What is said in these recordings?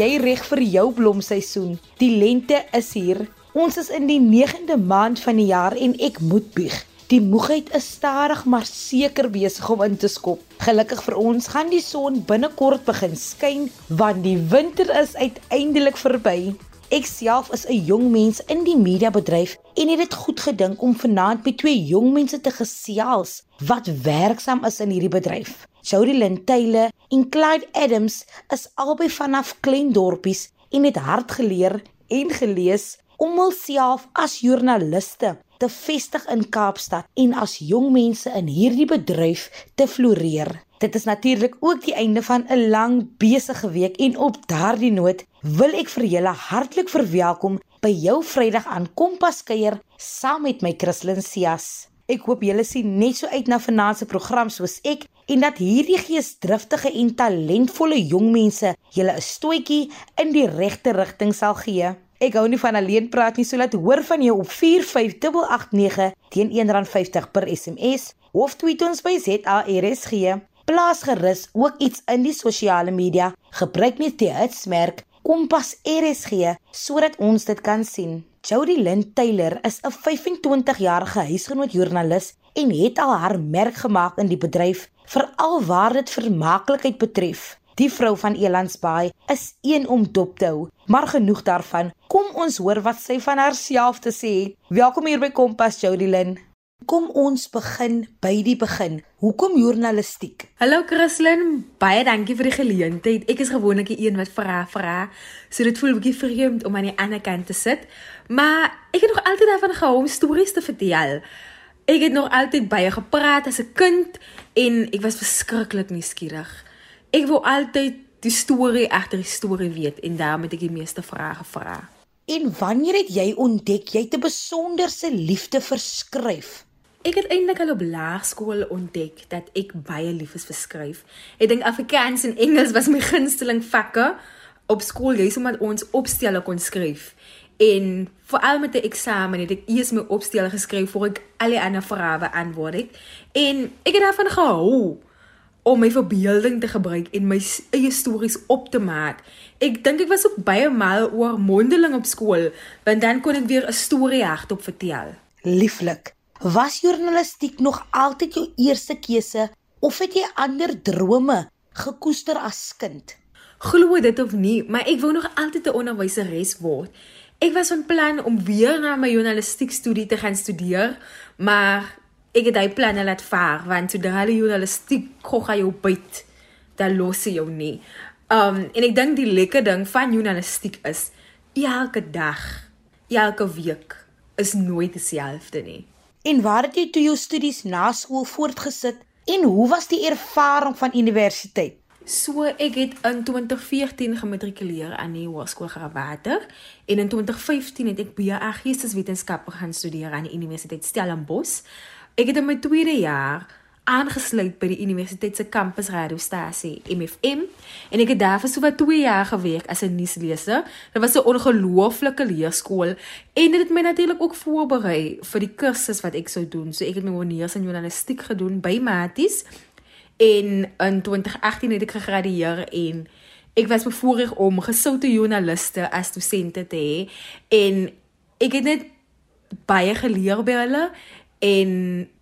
jy reg vir jou blomseisoen? Die lente is hier. Ons is in die 9de maand van die jaar en ek moet bieg. Die moegheid is stadig maar seker besig om in te skop. Gelukkig vir ons gaan die son binnekort begin skyn want die winter is uiteindelik verby. Ek self is 'n jong mens in die mediabedryf en het dit goed gedink om vanaand met twee jong mense te gesels wat werksaam is in hierdie bedryf. Jody Lynn Taylor en Clyde Adams is albei vanaf klein dorpies en het hard geleer en gelees om hulself as joernaliste te vestig in Kaapstad en as jong mense in hierdie bedryf te floreer. Dit is natuurlik ook die einde van 'n lang besige week en op daardie noot wil ek vir julle hartlik verwelkom by jou Vrydag aan Kompas kuier saam met my Christlyn Cias. Ek hoop julle sien net so uit na vanaand se program soos ek en dat hierdie geesdriftige en talentvolle jong mense julle 'n stootjie in die regte rigting sal gee. Ek hou nie van alleen praat nie, so laat hoor van jou op 45889 teen R1.50 per SMS of tweet ons by ZARSG. Plaas gerus ook iets in die sosiale media. Gebruik net die hitsmerk Kompas RSG sodat ons dit kan sien. Jody Lynn Taylor is 'n 25-jarige huisgenoot joernalis en het al haar merk gemaak in die bedryf, veral waar dit vermaaklikheid betref. Die vrou van Elandsbaai is een om dop te hou, maar genoeg daarvan. Kom ons hoor wat sy van haarself te sê het. Welkom hier by Kompas Jodilyn. Kom ons begin by die begin. Hoekom journalistiek? Hallo Christlyn, baie dankie vir die geleentheid. Ek is gewoonlik die een wat vra vra, so dit voel 'n bietjie vreemd om aan die ander kant te sit, maar ek het nog altyd daarvan gehou om stories te vertel. Ek het nog altyd baie gepraat as 'n kind en ek was verskriklik nuuskierig. Ek wou altyd die storie agter die storie weet en daarom het ek die meeste vrae gevra. En wanneer het jy ontdek jy het 'n besonderse liefde vir skryf? Ek het eintlik al op laerskool ontdek dat ek baie lief is vir skryf. Ek dink Afrikaans en Engels was my gunsteling vakke op skool, jy sê maar ons opstelle kon skryf. En veral met die eksamen het ek eers my opstel geskryf voor ek al die ander vrae beantwoord het. En ek het daarvan gehou om my verbeelding te gebruik en my eie stories op te maak. Ek dink ek was ook baie mal oor mondeling op skool, want dan kon ek weer 'n storie hardop vertel. Lieflik. Was journalistiek nog altyd jou eerste keuse of het jy ander drome gekoester as kind? Glo dit of nie, maar ek wou nog altyd 'n onderwyseres word. Ek was van plan om weer na my journalistiek studie te gaan studeer, maar ek het daai planne laat vaar want sodra jy journalistiek gogga jou byt, dan los jy jou nie. Um en ek dink die lekker ding van journalistiek is elke dag, elke week is nooit dieselfde nie. En waar het jy toe jou studies na skool voortgesit en hoe was die ervaring van universiteit? So ek het in 2014 gematrikuleer aan die Hoërskool Grawater en in 2015 het ek BA Geesteswetenskappe gaan studeer aan die Universiteit Stellenbosch. Ek het in my tweede jaar aangesluit by die universiteit se kampus radiostasie MFM en ek het daar vir so wat 2 jaar gewerk as 'n nuusleser. Dit was 'n ongelooflike leerskool en dit het my natuurlik ook voorberei vir die kursus wat ek sou doen. So ek het my honeurs in journalistiek gedoen by Maties en in 2018 het ek gegradueer en ek was bevoorreg om gesoute joernaliste as dosente te hê en ek het net baie geleer by hulle en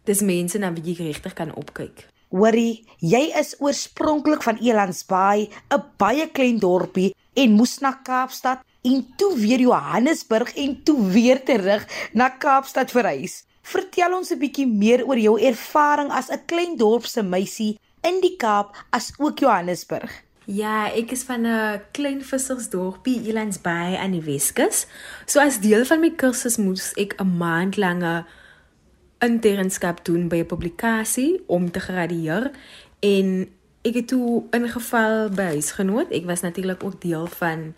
dis mense na wie jy regtig kan opkyk. Hoorie, jy is oorspronklik van Elandsbaai, 'n baie klein dorpie en moes na Kaapstad en toe weer Johannesburg en toe weer terug na Kaapstad verhuis. Vertel ons 'n bietjie meer oor jou ervaring as 'n klein dorpse meisie in die Kaap as ook Johannesburg. Ja, ek is van 'n klein vissersdorpie Elandsbaai aan die Weskus. So as deel van my kursus moes ek 'n maand lange internskap doen by 'n publikasie om te gradueer en ek het toe ingeval by huisgenoot. Ek was natuurlik ook deel van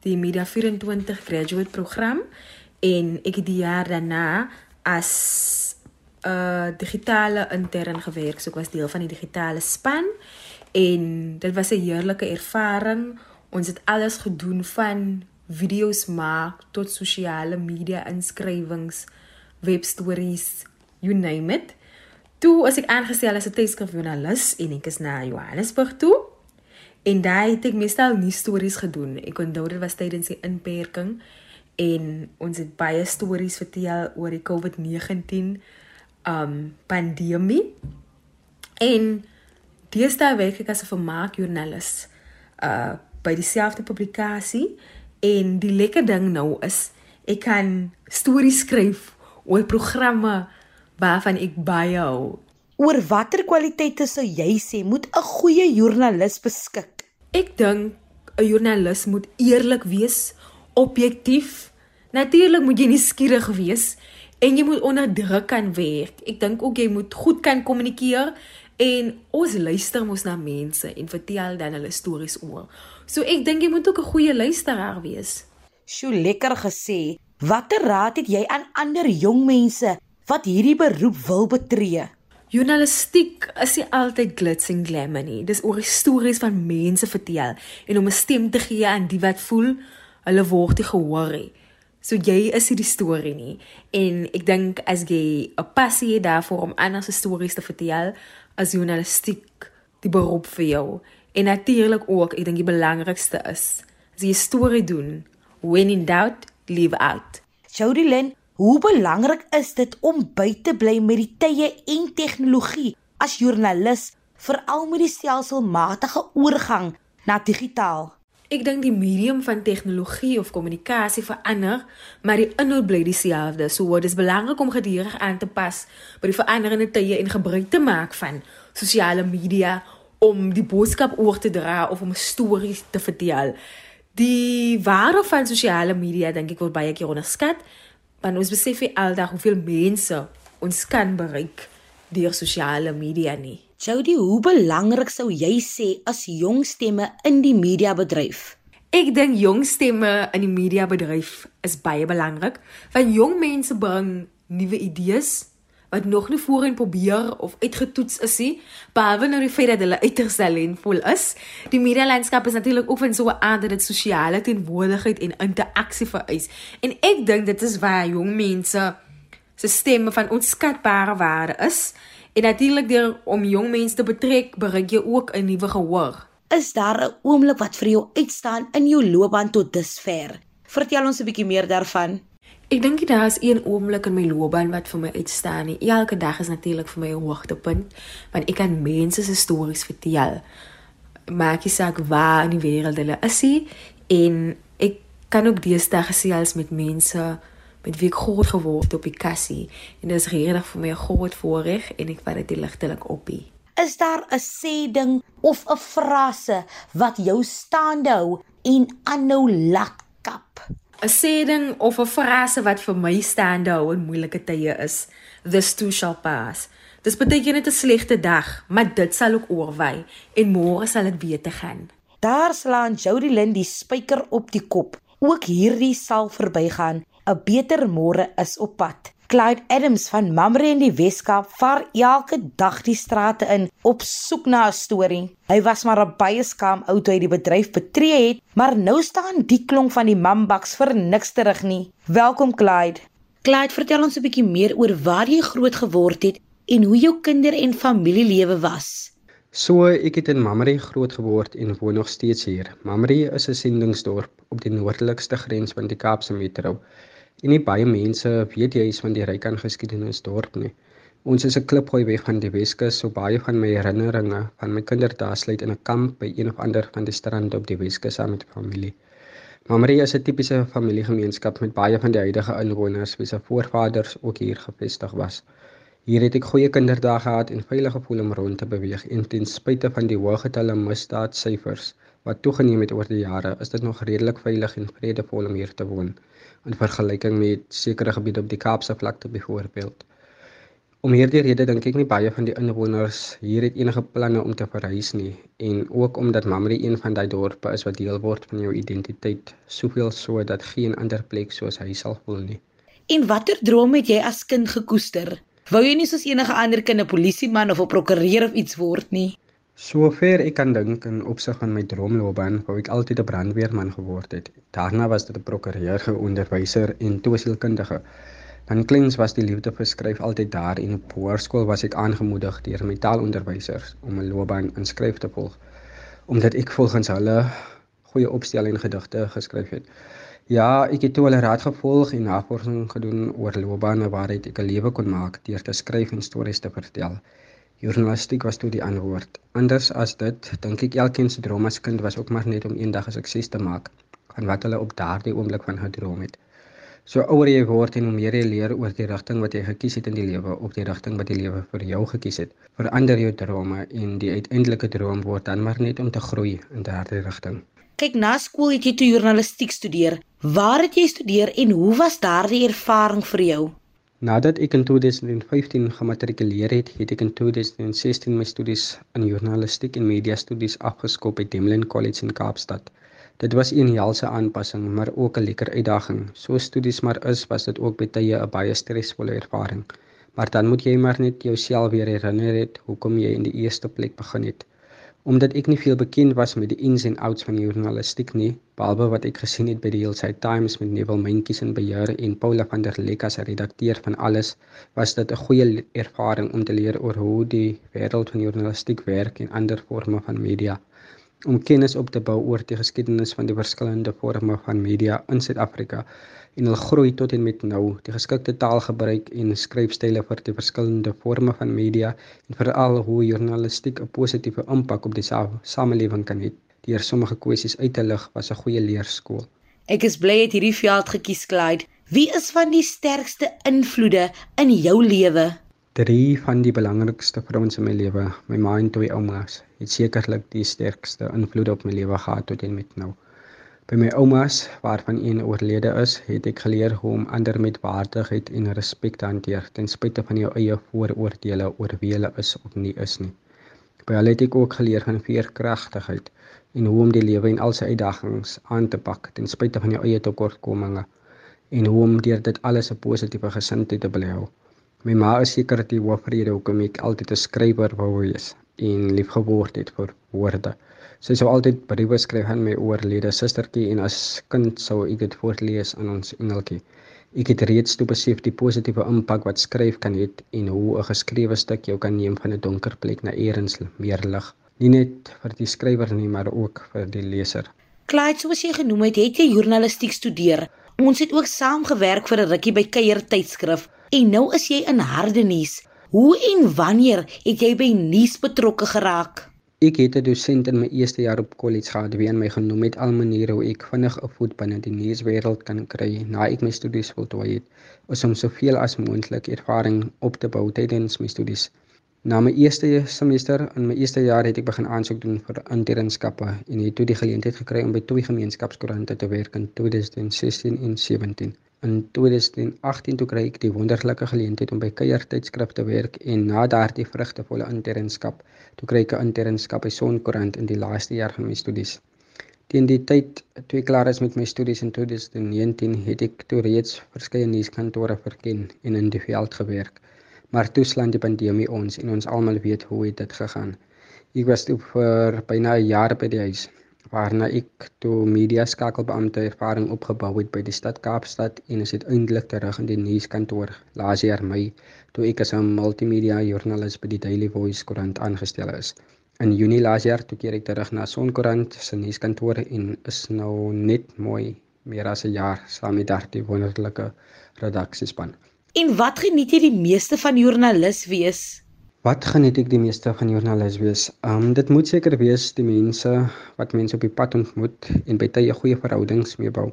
die Media 24 graduate program en ek het die jaar daarna as 'n uh, digitale intern gewerk. So ek was deel van die digitale span en dit was 'n heerlike ervaring. Ons het alles gedoen van video's maak tot sosiale media inskrywings, webstories, you name it. Toe as ek aangestel as 'n tydskrifjoernalis en ek is na Johannesburg toe En daai het ek meestal nie stories gedoen. Ek onthou dit was tydens die inperking en ons het baie stories vertel oor die COVID-19 um pandemie. En deesdae werk ek as 'n vermaakjoernalis uh by dieselfde publikasie en die lekker ding nou is ek kan stories skryf oor programme waarvan ek baie hou. Oor watter kwaliteite sou jy sê moet 'n goeie joernalis beskik? Ek dink 'n joernalis moet eerlik wees, objektief. Natuurlik moet jy nie skieurig wees en jy moet onder druk kan werk. Ek dink ook jy moet goed kan kommunikeer en ons luister mos na mense en vertel dan hulle stories oor. So ek dink jy moet ook 'n goeie luisteraar wees. Sjoe, lekker gesê. Watter raad het jy aan ander jong mense wat hierdie beroep wil betree? Journalistiek is nie altyd glitz en glamour nie. Dis oor stories van mense vertel en om 'n stem te gee aan die wat voel hulle word nie gehoor nie. So jy is nie die storie nie. En ek dink as jy 'n passie het daarvoor om ander se stories te vertel, as journalistiek die beroep vir jou. En natuurlik ook, ek dink die belangrikste is as jy 'n storie doen, when in doubt, leave out. Jody Lynn, hoe belangrik is dit om by te bly met die tye en tegnologie as joernalis, veral met die stelselmatige oorgang na digitaal? Ek dink die medium van tegnologie of kommunikasie verander, maar die inhoud bly dieselfde. So dit is belangrik om gedurig aan te pas by die veranderende tye en gebruik te maak van sosiale media om die boodskap oor te dra of om 'n storie te vertel. Die waarde van sosiale media dink ek word baie keer onderskat, want ons besef nie aldag hoeveel mense ons kan bereik deur sosiale media nie. Jody, hoe belangrik sou jy sê as jong stemme in die mediabedryf? Ek dink jong stemme in die mediabedryf is baie belangrik, want jong mense bring nuwe idees wat nog nie voorheen probeer of uitgetoets is nie, behalwe nou die feit dat hulle uiters talentvol is. Die medialandskap is natuurlik ook van so 'n aard dat dit sosiale teenwoordigheid en interaksie vereis. En ek dink dit is waar jong mense se stemme van onskatbare waarde is. En natuurlik deur om jong mense te betrek, bereik jy ook 'n nuwe gehoor. Is daar 'n oomblik wat vir jou uitstaan in jou loopbaan tot dusver? Vertel ons 'n bietjie meer daarvan. Ek dink daar is een oomblik in my loopbaan wat vir my uitstaan nie. Elke dag is natuurlik vir my 'n hoogtepunt want ek kan mense se stories vertel. Maak nie saak waar in die wêreld hulle is nie en ek kan ook deesdae gesels met mense met wie ek groot geword op die kassie en dit is regtig vir my 'n groot voorreg en ek vat dit ligtelik op. Is daar 'n sê ding of 'n frase wat jou staande hou en aanhou laat kap? 'n sê ding of 'n frase wat vir my staande hou in moeilike tye is: This too shall pass. Dis beteken net 'n slegte dag, maar dit sal ook oorwy en môre sal dit beter gaan. Daar slaan Jody Lynn die spyker op die kop. Ook hierdie sal verbygaan 'n beter môre is op pad. Clyde Adams van Mamre in die Weskaap vaar elke dag die strate in op soek na 'n storie. Hy was maar 'n baie skaam ou toe hy die bedryf betree het, maar nou staan die klonk van die Mambaks vir niks terug nie. Welkom Clyde. Clyde, vertel ons 'n bietjie meer oor waar jy groot geword het en hoe jou kinder- en familielewe was. So ek het in Mamre groot geword en woon nog steeds hier. Mamre is 'n sendingsdorp op die noordelikste grens van die Kaapse Metro. En nie baie mense weet juis van die ryk aan geskiedenis dorp nie. Ons is 'n klipgooi weg van die Weskus, so baie van my herinneringe van my kinderdae sluit in 'n kamp by een of ander van die strande op die Weskus saam met familie. Mamaria is 'n tipiese familiegemeenskap met baie van die huidige inwoners wie se voorvaders ook hier gevestig was. Hier het ek goeie kinderdae gehad en veilig gevoel om rond te beweeg en ten spyte van die hoë getalle misdaadsyfers wat toegeneem het oor die jare, is dit nog redelik veilig en vredevol om hier te woon in vergelyking met sekere gebiede op die Kaapse vlakte byvoorbeeld. Om hierdie rede dink ek nie baie van die inwoners hier het enige planne om te verhuis nie en ook omdat Mamre een van daai dorpe is wat deel word van jou identiteit, soveel so dat geen ander plek soos hy sal voel nie. En watter droom het jy as kind gekoester? Wou jy nie soos enige ander kind 'n polisieman of 'n prokureur of iets word nie? Sover ek kan dink in opsig van my droomloopbaan, wou ek altyd 'n brandweerman geword het. Daarna was dit 'n prokureur, onderwyser en toesielkundige. Dan kleins was die liefde vir skryf altyd daar en op hoërskool was ek aangemoedig deur my taalonderwysers om 'n loopbaan in skryf te volg. omdat ek volgens hulle goeie opstelling gedigte geskryf het. Ja, ek het toe hulle raad gevolg en navorsing gedoen oor loopbane waaruit ek 'n lewe kon maak deur te skryf en stories te vertel. Journalistiek was toe die antwoord. Anders as dit, dink ek elkeen se droom as kind was ook maar net om eendag 'n sukses te maak van wat hulle op daardie oomblik van gedroom het. So ouer jy word en hoe meer jy leer oor die rigting wat jy gekies het in die lewe of die rigting wat die lewe vir jou gekies het, verander jou drome en die uiteindelike droom word dan maar net om te groei in daardie rigting. Kyk, na skool het jy toe journalistiek studeer. Waar het jy studeer en hoe was daardie ervaring vir jou? Nadat ek in 2015 gematrikuleer het, het ek in 2016 my studies in journalistiek en media studies afgeskop by Demlin College in Kaapstad. Dit was 'n helse aanpassing, maar ook 'n lekker uitdaging. So studies maar is, was dit ook baie 'n baie stresvolle ervaring. Maar dan moet jy maar net jouself weer herinner het hoekom jy in die eerste plek begin het. Omdat ek nie veel bekend was met die ins en outs van journalistiek nie, behalwe wat ek gesien het by die Hillside Times met Neville Mentjes in beheer en Paula van der Lek as redakteur van alles, was dit 'n goeie ervaring om te leer oor hoe die wêreld van journalistiek werk en ander forme van media. Om kennis op te bou oor die geskiedenis van die verskillende forme van media in Suid-Afrika en hul groei tot en met nou, die geskikte taalgebruik en skryfstyle vir die verskillende forme van media en veral hoe journalistiek 'n positiewe impak op die sa samelewing kan hê. Deur sommige kwessies uit te lig was 'n goeie leerskool. Ek is bly het hierdie veld gekies, Clyde. Wie is van die sterkste invloede in jou lewe? Drie van die belangrikste vrouens in my lewe, my ma en twee oumas, het sekerlik die sterkste invloed op my lewe gehad tot en met nou. By my oumas, waarvan een oorlede is, het ek geleer hoe om ander met waardigheid en respek te hanteer ten spyte van jou eie vooroordeele oor wie hulle is of nie is nie. By hulle het ek ook geleer van veerkragtigheid en hoe om die lewe en al sy uitdagings aan te pak ten spyte van jou eie tekortkominge en hoe om deur dit alles 'n positiewe gesindheid te beleef. My ma is seker die hoofrede hoekom ek altyd 'n skrywer wou wees en lief geword het vir woorde. Sy sou altyd briewe skryf aan my oorlede sustertjie en as kind sou ek dit voorlees aan ons engeltjie. Ek het reeds toe besef die positiewe impak wat skryf kan hê en hoe 'n geskrewe stuk jou kan neem van 'n donker plek na eers meer lig. Nie net vir die skrywer nie, maar ook vir die leser. Clyde, soos jy genoem het, het jy journalistiek studeer. Ons het ook saamgewerk vir 'n rukkie by Kuier tydskrif. En nou is jy in harde nuus. Hoe en wanneer het jy by nuus betrokke geraak? Ek het 'n dosent in my eerste jaar op kollege gehad wie aan my genoem het al maniere hoe ek vinnig 'n voet binne die nuuswêreld kan kry na ek my studies voltooi het, om soveel as moontlik ervaring op te bou tydens my studies. Na my eerste semester in my eerste jaar het ek begin aansoek doen vir internskappe en het toe die geleentheid gekry om by twee gemeenskapskoerante te werk in 2016 en 17. In 2018 toe kry ek die wonderlike geleentheid om by Kuier tydskrif te werk en na daardie vrugtevolle internskap toe kry ek 'n internskap by Sonkoerant in die laaste jaar van my studies. Teen die tyd toe ek klaar is met my studies in 2019 het ek toe reeds verskeie nuuskantore verken en in die veld gewerk. Maar toe slaan die pandemie ons en ons almal weet hoe dit gegaan. Ek was toe vir byna 'n jaar by die huis waarna ek toe media skakelbeampte ervaring opgebou het by die stad Kaapstad en is uiteindelik terug in die nuuskantoor laas jaar Mei toe ek as 'n multimedia joernalis by die Daily Voice koerant aangestel is. In Junie laas jaar toe keer ek terug na Sonkoerant se nuuskantoor en is nou net mooi meer as 'n jaar saam met daardie wonderlike redaksiespan. En wat geniet jy die meeste van joernalis wees? Wat geniet ek die meeste van joernalis wees? Um dit moet seker wees die mense wat mense op die pad ontmoet en by tye goeie verhoudings mee bou.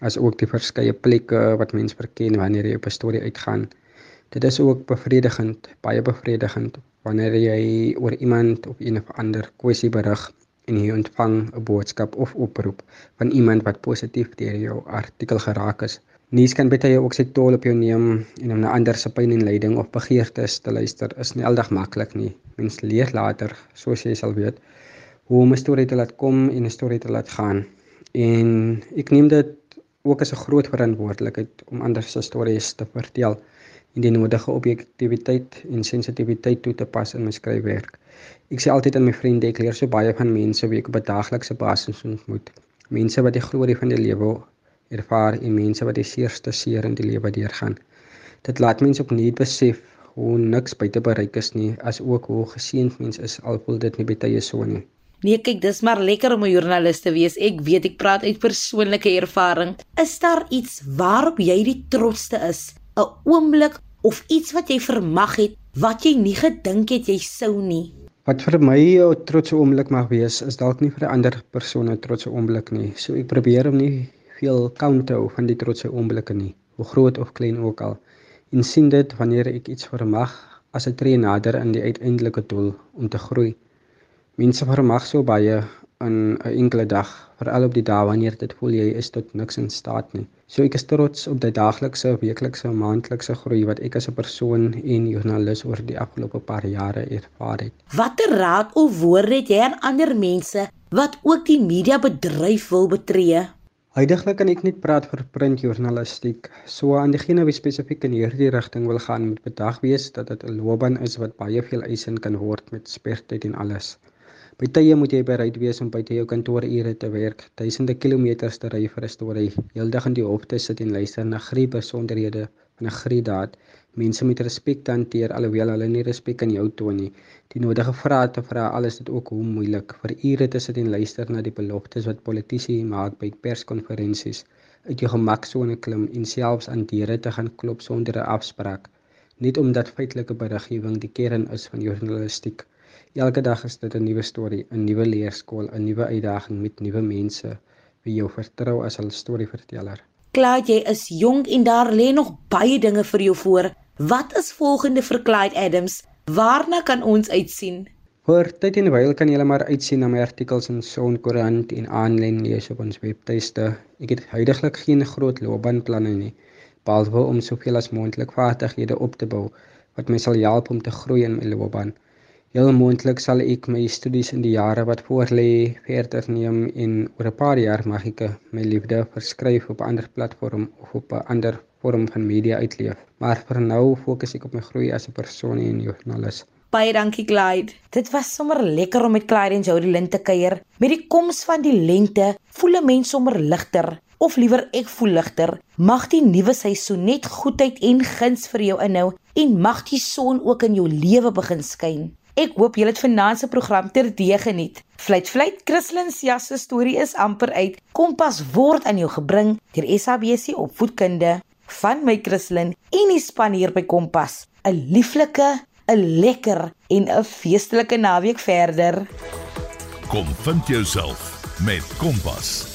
As ook die verskeie plekke wat mense verken wanneer jy op 'n storie uitgaan. Dit is ook bevredigend, baie bevredigend wanneer jy oor iemand of een of ander kwessie berig en jy ontvang 'n boodskap of oproep van iemand wat positief deur jou artikel geraak is. Nuus kan baie ook sy tol op jou neem en om na ander se pyn en lyding of begeertes te luister is nie aldag maklik nie. Mens leer later, soos jy sal weet, hoe om 'n storie te laat kom en 'n storie te laat gaan. En ek neem dit ook as 'n groot verantwoordelikheid om ander se stories te vertel en die nodige objektiviteit en sensitiwiteit toe te pas in my skryfwerk. Ek sê altyd aan my vriende ek leer so baie van mense wie ek op 'n daaglikse basis ontmoet. Mense wat die glorie van die lewe ervaar en mense wat die seerste seer in die lewe deurgaan. Dit laat mense opnuut besef hoe niks buite bereik is nie, as ook hoe geseënd mens is al voel dit nie baie so nie. Nee, kyk, dis maar lekker om 'n joernalis te wees. Ek weet ek praat uit persoonlike ervaring. Is daar iets waarop jy die trotste is? 'n Oomblik of iets wat jy vermag het wat jy nie gedink het jy sou nie? Wat vir my 'n trotse oomblik mag wees, is dalk nie vir 'n ander persoon 'n trotse oomblik nie. So ek probeer om nie veel count te hou van die trotse oomblikke nie, hoe groot of klein ook al. En sien dit wanneer ek iets vermag as 'n tree nader aan die uiteindelike doel om te groei. Mense vermag so baie in 'n enkele dag, veral op die dae wanneer dit voel jy is tot niks in staat nie. So ek is trots op die daaglikse, weeklikse, maandelikse groei wat ek as 'n persoon en joernalis oor die afgelope paar jare ervaar het. Watter raad of woorde het jy aan ander mense wat ook die mediabedryf wil betree? Huidiglik kan ek net praat vir printjoernalistiek. So aan diegene wie spesifiek in hierdie rigting wil gaan, moet bedag wees dat dit 'n loopbaan is wat baie veel eisend kan word met spertyd en alles. By tye moet jy bereid wees om buite jou kantoorure te werk, duisende kilometers te ry vir 'n storie, heeldag in die hof te sit en luister na grie besonderhede van 'n grie daad. Mense met respek te hanteer alhoewel hulle nie respek aan jou toon nie. Die nodige vrae te vra, alles dit ook hoe moeilik vir ure te sit en luister na die beloftes wat politici maak by perskonferensies. Uit jou gemaksone klim en selfs aan deure te gaan klop sonder 'n afspraak, net omdat feitelike beriggewing die kern is van journalistiek. Elke dag is dit 'n nuwe storie, 'n nuwe leerskool, 'n nuwe uitdaging met nuwe mense wie jou vertrou as 'n storieverteller. Clyde, jy is jonk en daar lê nog baie dinge vir jou voor. Wat is volgende vir Clyde Adams? Waarna kan ons uitsien? Vir tyd en wyl kan jy maar uitsien na my artikels in Sonkoerant en aanlyn lees op ons webtuiste. Ek het huidigelik geen groot loopbaanplanne nie, behalwe om soveel as moontlik vaardighede op te bou wat my sal help om te groei in my loopbaan. Heel moontlik sal ek my studies in die jare wat voorlê verder neem en oor 'n paar jaar mag ek my liefde verskryf op 'n ander platform of op 'n ander vorm van media uitleef. Maar vir nou fokus ek op my groei as 'n persoon en joernalis. Baie dankie Clyde. Dit was sommer lekker om met Clyde en Jody Lint te kuier. Met die koms van die lente voel 'n mens sommer ligter. Of liewer ek voel ligter. Mag die nuwe seisoen net goedheid en guns vir jou inhou en mag die son ook in jou lewe begin skyn. Ek hoop julle het vanaand se program terdee geniet. Fluit fluit Christlyn Sia se storie is amper uit. Kompas word aan jou gebring deur SABC opvoedkunde van my Christlyn en die span hier by Kompas. 'n Lieflike, 'n lekker en 'n feestelike naweek verder. Kom vind jouself met Kompas.